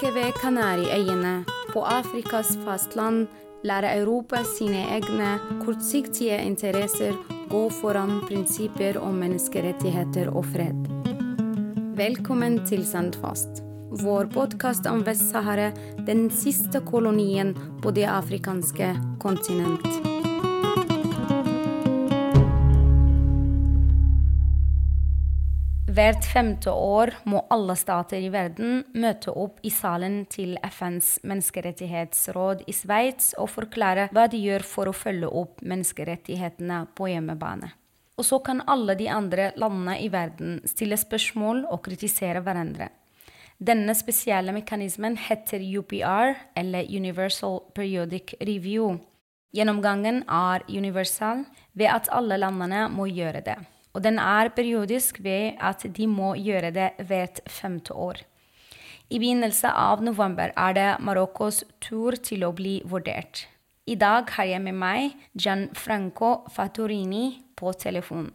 Like ved Kanariøyene, på Afrikas fastland, lærer Europa sine egne kortsiktige interesser gå foran prinsipper om menneskerettigheter og fred. Velkommen til Sandfast, vår podkast om Vest-Sahara, den siste kolonien på det afrikanske kontinent. Hvert femte år må alle stater i verden møte opp i salen til FNs menneskerettighetsråd i Sveits og forklare hva de gjør for å følge opp menneskerettighetene på hjemmebane. Og så kan alle de andre landene i verden stille spørsmål og kritisere hverandre. Denne spesielle mekanismen heter UPR, eller Universal Periodic Review. Gjennomgangen er universal ved at alle landene må gjøre det og den er periodisk ved at de må gjøre det hvert femte år. I begynnelsen av november er det Marokkos tur til å bli vurdert. I dag har jeg med meg Gianfranco Fattorini på telefon.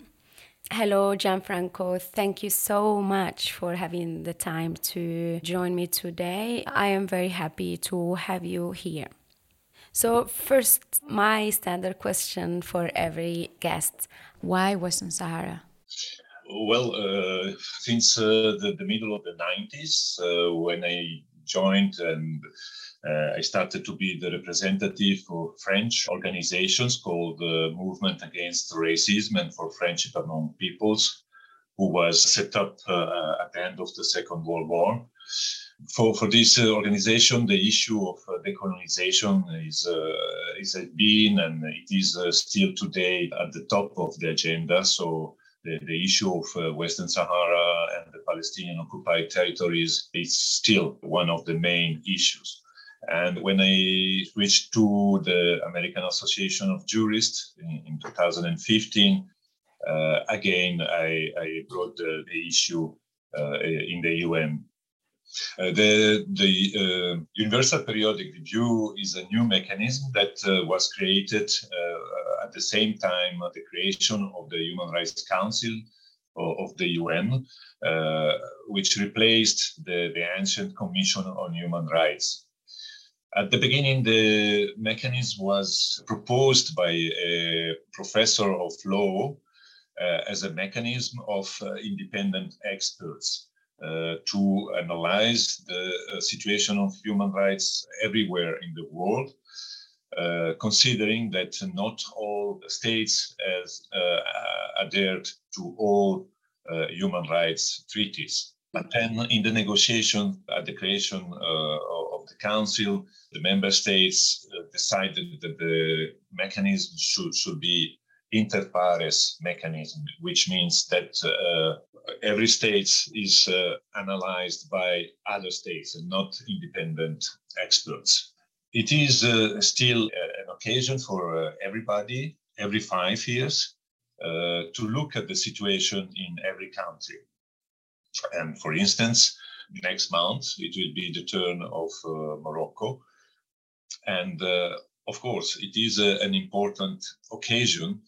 Hello, Gianfranco. Thank you so much for having the time to join me today. I am very happy to have you here. So, first, my standard question for every guest why Western Sahara? Well, uh, since uh, the, the, middle of the 90s, uh, when I joined and uh, I started to be the representative for French organizations called the Movement Against Racism and for Friendship Among Peoples, who was set up uh, at the end of the Second World War for for this uh, organization, the issue of uh, decolonization is uh, is been and it is uh, still today at the top of the agenda. So the, the issue of uh, Western Sahara and the Palestinian occupied territories is still one of the main issues. And when I switched to the American Association of Jurists in, in 2015, uh, again I, I brought the, the issue in the UN uh, the the uh, Universal Periodic Review is a new mechanism that uh, was created uh, at the same time the creation of the Human Rights Council of the UN, uh, which replaced the, the ancient Commission on Human Rights. At the beginning, the mechanism was proposed by a professor of law uh, as a mechanism of independent experts. Uh, to analyze the uh, situation of human rights everywhere in the world, uh, considering that not all states has adhered to all human rights treaties. But then, in the negotiation at the creation of the council, the member states decided that the mechanism should, should be inter pares mechanism, which means that uh, every state is uh, analyzed by other states and not independent experts. It is uh, still uh, an occasion for uh, everybody every five years uh, to look at the situation in every country. And for instance, next month it will be the turn of Morocco. And of course, it is an important occasion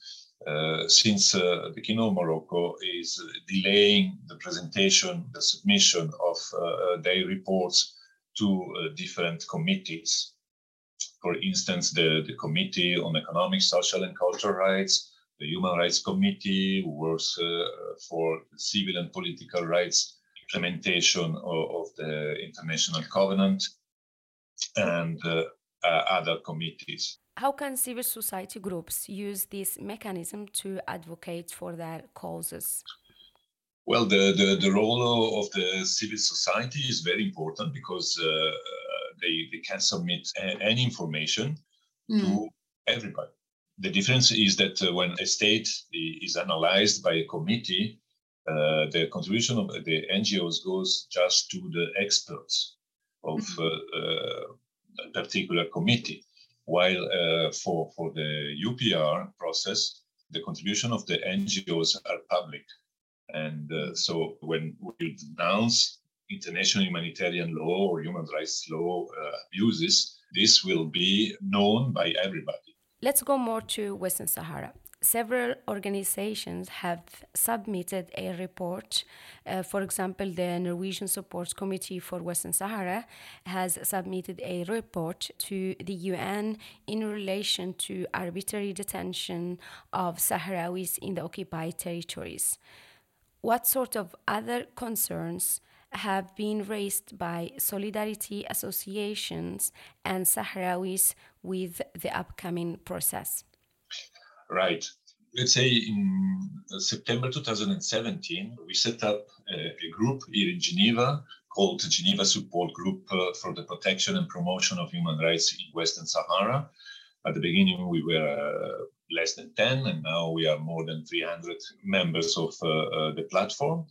uh, since uh, the King of Morocco is delaying the presentation, the submission of uh, their reports to different committees. For instance, the, the Committee on Economic, Social, and Cultural Rights, the Human Rights Committee, who works for civil and political rights implementation of, of the International Covenant, and uh, uh, other committees. How can civil society groups use this mechanism to advocate for their causes? Well, the, the, the role of the civil society is very important because uh, they, they can submit any information mm. to everybody. The difference is that uh, when a state is analyzed by a committee, uh, the contribution of the NGOs goes just to the experts of mm-hmm. a particular committee while uh, for, for the UPR process, the contribution of the NGOs are public. And uh, so when we denounce international humanitarian law or human rights law uh, abuses, this will be known by everybody. Let's go more to Western Sahara. Several organizations have submitted a report. Uh, for example, the Norwegian Support Committee for Western Sahara has submitted a report to the UN in relation to arbitrary detention of Sahrawis in the occupied territories. What sort of other concerns have been raised by solidarity associations and Sahrawis with the upcoming process? Right. Let's say in September 2017, we set up a, a group here in Geneva called Geneva Support Group uh, for the Protection and Promotion of Human Rights in Western Sahara. At the beginning, we were uh, less than 10, and now we are more than 300 members of uh, uh, the platform.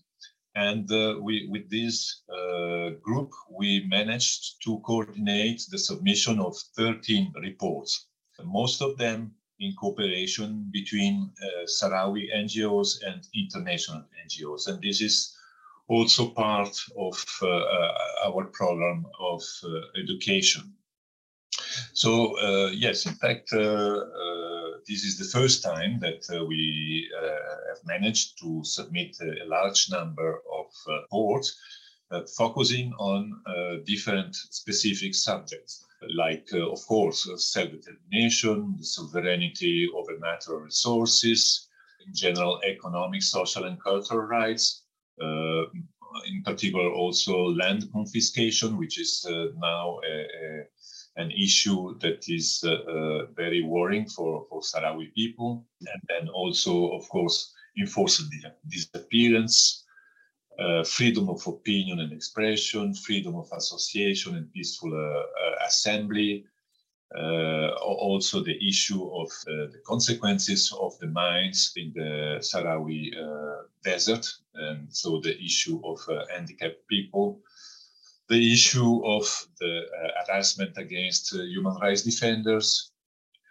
And uh, we, with this uh, group, we managed to coordinate the submission of 13 reports. Most of them in cooperation between uh, Sahrawi NGOs and international NGOs. And this is also part of uh, uh, our program of uh, education. So, uh, yes, in fact, uh, this is the first time that we have managed to submit a, large number of reports focusing on different specific subjects like, uh, of course, uh, self determination, the sovereignty over natural resources, in general, economic, social, and cultural rights. Uh, in particular, also land confiscation, which is now a, a, an issue that is very worrying for, for Sahrawi people. And then also, of course, enforced disappearance, uh, freedom of opinion and expression, freedom of association and peaceful uh, uh assembly. Uh, also, the issue of uh, the consequences of the mines in the Sahrawi desert, and so the issue of handicapped people, the issue of the harassment against human rights defenders.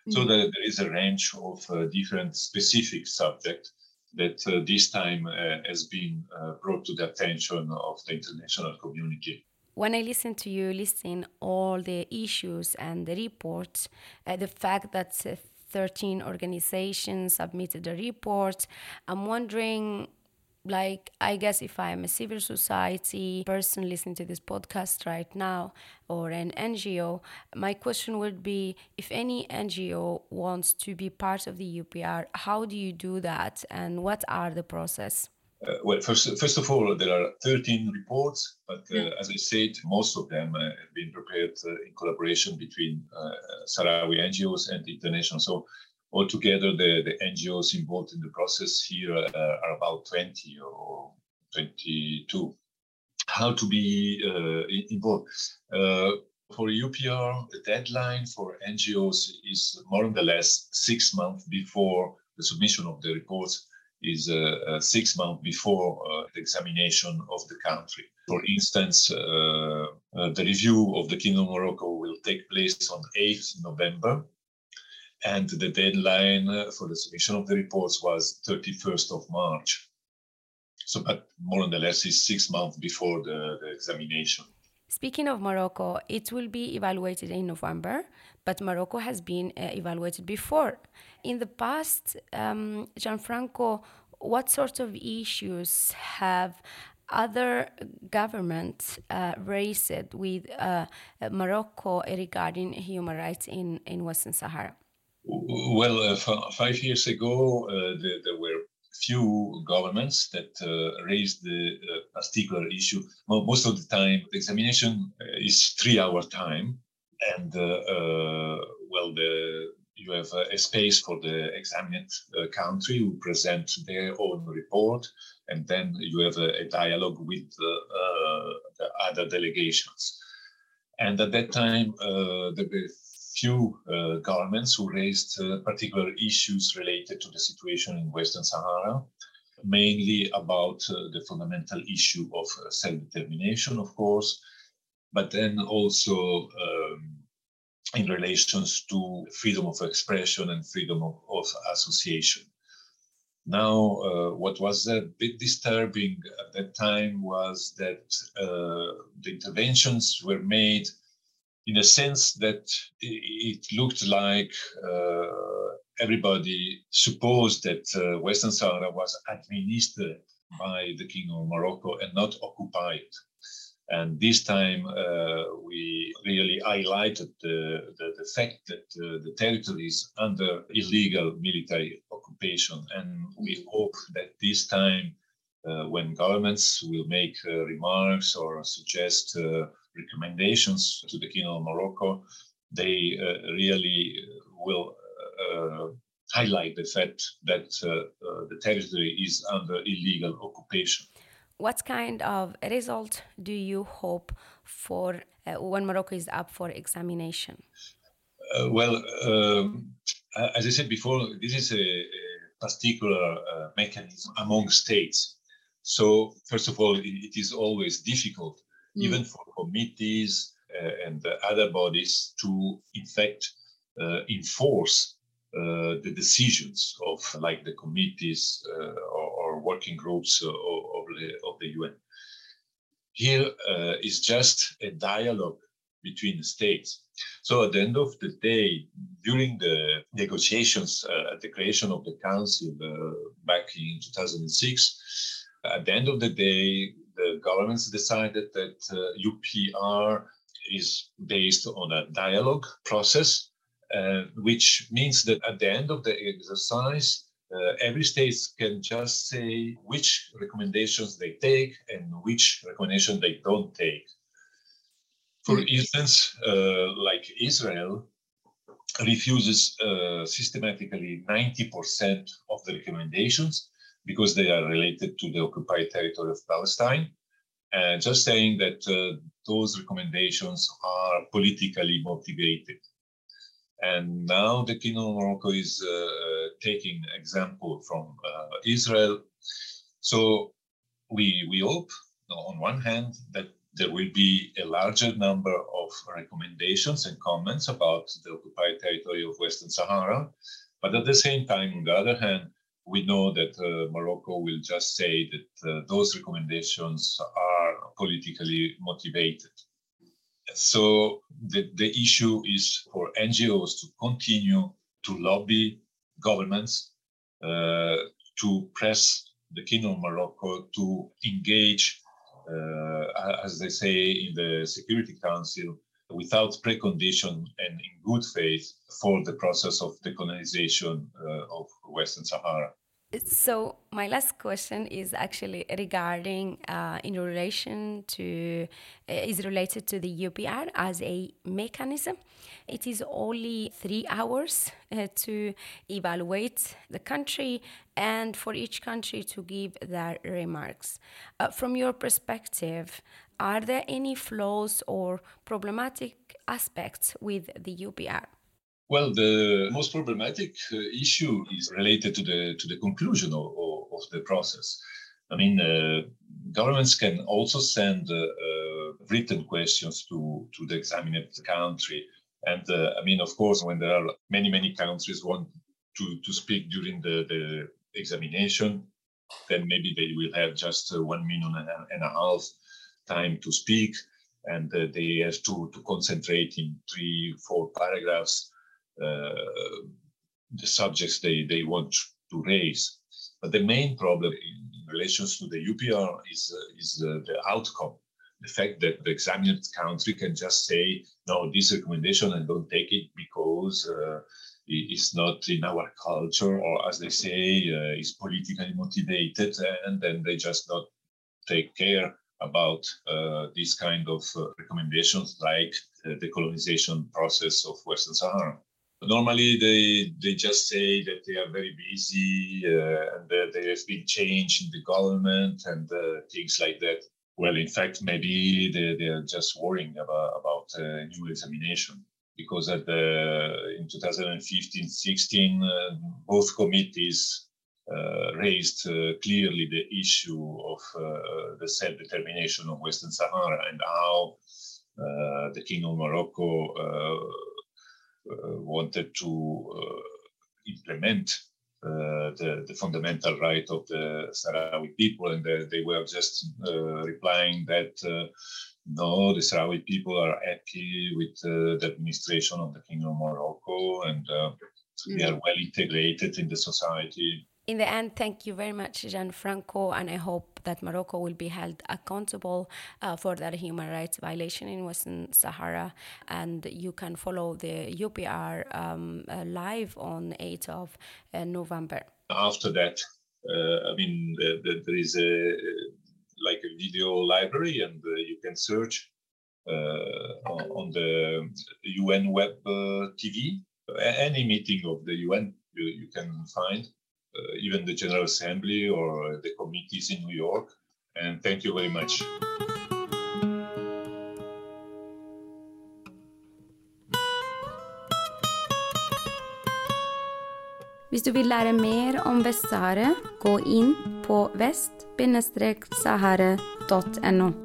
Mm-hmm. So there is a range of different specific subjects that uh, this time uh, has been uh, brought to the attention of the international community. When I listen to you listing all the issues and the reports, the fact that 13 organizations submitted a report, I'm wondering like i guess if i'm a civil society person listening to this podcast right now or an ngo my question would be if any ngo wants to be part of the upr how do you do that and what are the process uh, well, first, first of all, there are 13 reports, but uh, yeah. as I said, most of them uh, have been prepared uh, in collaboration between uh, Sahrawi NGOs and the international. So altogether, the, the NGOs involved in the process here uh, are about 20 or 22. How to be uh, involved? Uh, for UPR, the deadline for NGOs is more or less six months before the submission of the reports is uh, uh, six months before uh, the examination of the country. For instance, the review of the Kingdom of Morocco will take place on 8th November, and the deadline for the submission of the reports was 31st of March. So, but more or less is six months before the, the examination. Speaking of Morocco, it will be evaluated in November, but Morocco has been uh, evaluated before. In the past, um, Gianfranco, what sort of issues have other governments uh, raised with uh, Morocco regarding human rights in, in Western Sahara? Well, uh, five years ago, uh, the, there were few governments that uh, raised the uh, particular issue. Well, most of the time, the examination uh, is three-hour time, and uh, well, the you have a space for the examined country who present their own report, and then you have a, a dialogue with the other delegations. And at that time, there were few uh, governments who raised uh, particular issues related to the situation in Western Sahara, mainly about uh, the fundamental issue of uh, self determination, of course, but then also um, in relations to freedom of expression and freedom of, of association. Now, uh, what was a bit disturbing at that time was that uh, the interventions were made in a sense that it looked like uh, everybody supposed that uh, Western Sahara was administered by the King of Morocco and not occupied. And this time uh, we really highlighted the, the, the fact that uh, the territory is under illegal military occupation. And we hope that this time, uh, when governments will make uh, remarks or suggest recommendations to the King of Morocco, they uh, really will highlight the fact that the territory is under illegal occupation. What kind of result do you hope for uh, when Morocco is up for examination? Uh, well, um, as I said before, this is a, a particular uh, mechanism among states. So, first of all, it, it is always difficult, mm. even for committees uh, and other bodies, to in fact uh, enforce uh, the decisions of like the committees or, or, working groups of the, of the UN. Here uh, is just a dialogue between the states. So at the end of the day, during the negotiations uh, at the creation of the council uh, back in 2006, at the end of the day, the governments decided that UPR uh, is based on a dialogue process, uh, which means that at the end of the exercise, uh, every state can just say which recommendations they take and which recommendation they don't take. For mm. instance, uh, like Israel refuses uh, systematically 90% of the recommendations because they are related to the occupied territory of Palestine. And just saying that uh, those recommendations are politically motivated. And now the Kingdom of Morocco is uh, uh, taking example from uh, Israel. So we, we hope, on one hand, that there will be a larger number of recommendations and comments about the occupied territory of Western Sahara. But at the same time, on the other hand, we know that uh, Morocco will just say that uh, those recommendations are politically motivated. So the, the issue is for NGOs to continue to lobby governments uh, to press the Kingdom of Morocco to engage, uh, as they say in the Security Council, without precondition and in good faith for the process of decolonization uh, of Western Sahara. So my last question is actually regarding uh, in relation to uh, is related to the UPR as a mechanism. It is only three hours uh, to evaluate the country and for each country to give their remarks. Uh, from your perspective, are there any flaws or problematic aspects with the UPR? Well, the most problematic uh, issue is related to the to the conclusion of, of, the process. I mean, uh, governments can also send uh, uh written questions to to the examined country, and uh, I mean, of course, when there are many many countries want to to speak during the the examination, then maybe they will have just uh, one minute and a half time to speak, and they have to to concentrate in three four paragraphs uh, the subjects they, they want to raise. But the main problem in, relations to the UPR is, uh, is uh, the outcome. The fact that the examined country can just say, no, this recommendation and don't take it because uh, it's not in our culture, or as they say, uh, is politically motivated, and then they just not take care about uh, these kind of uh, recommendations like the colonization process of Western Sahara. Normally they they just say that they are very busy uh, and that there has been change in the government and uh, things like that. Well in fact maybe they, they are just worrying about about uh, new examination. Because at the in 2015 16 uh, both committees uh, raised uh, clearly the issue of the self-determination of western sahara and how the king of morocco uh, wanted to uh, implement uh, the, the, fundamental right of the Sahrawi people, and they, they were just replying that no, the Sahrawi people are happy with the administration of the Kingdom of Morocco, and mm. they are well integrated in the society. In the end, thank you very much, Gianfranco, and I hope that Morocco will be held accountable uh, for that human rights violation in Western Sahara. And you can follow the UPR um, uh, live on 8th of uh, November. After that, uh, I mean, the, the, there is a like a video library, and uh, you can search uh, on, on, the UN web TV. Any meeting of the UN you, you can find. Uh, even the General Assembly or the committees in New York. And thank you very much. Hvis du vil lære mer om Vest-Sahara, gå inn på vest-sahara.no.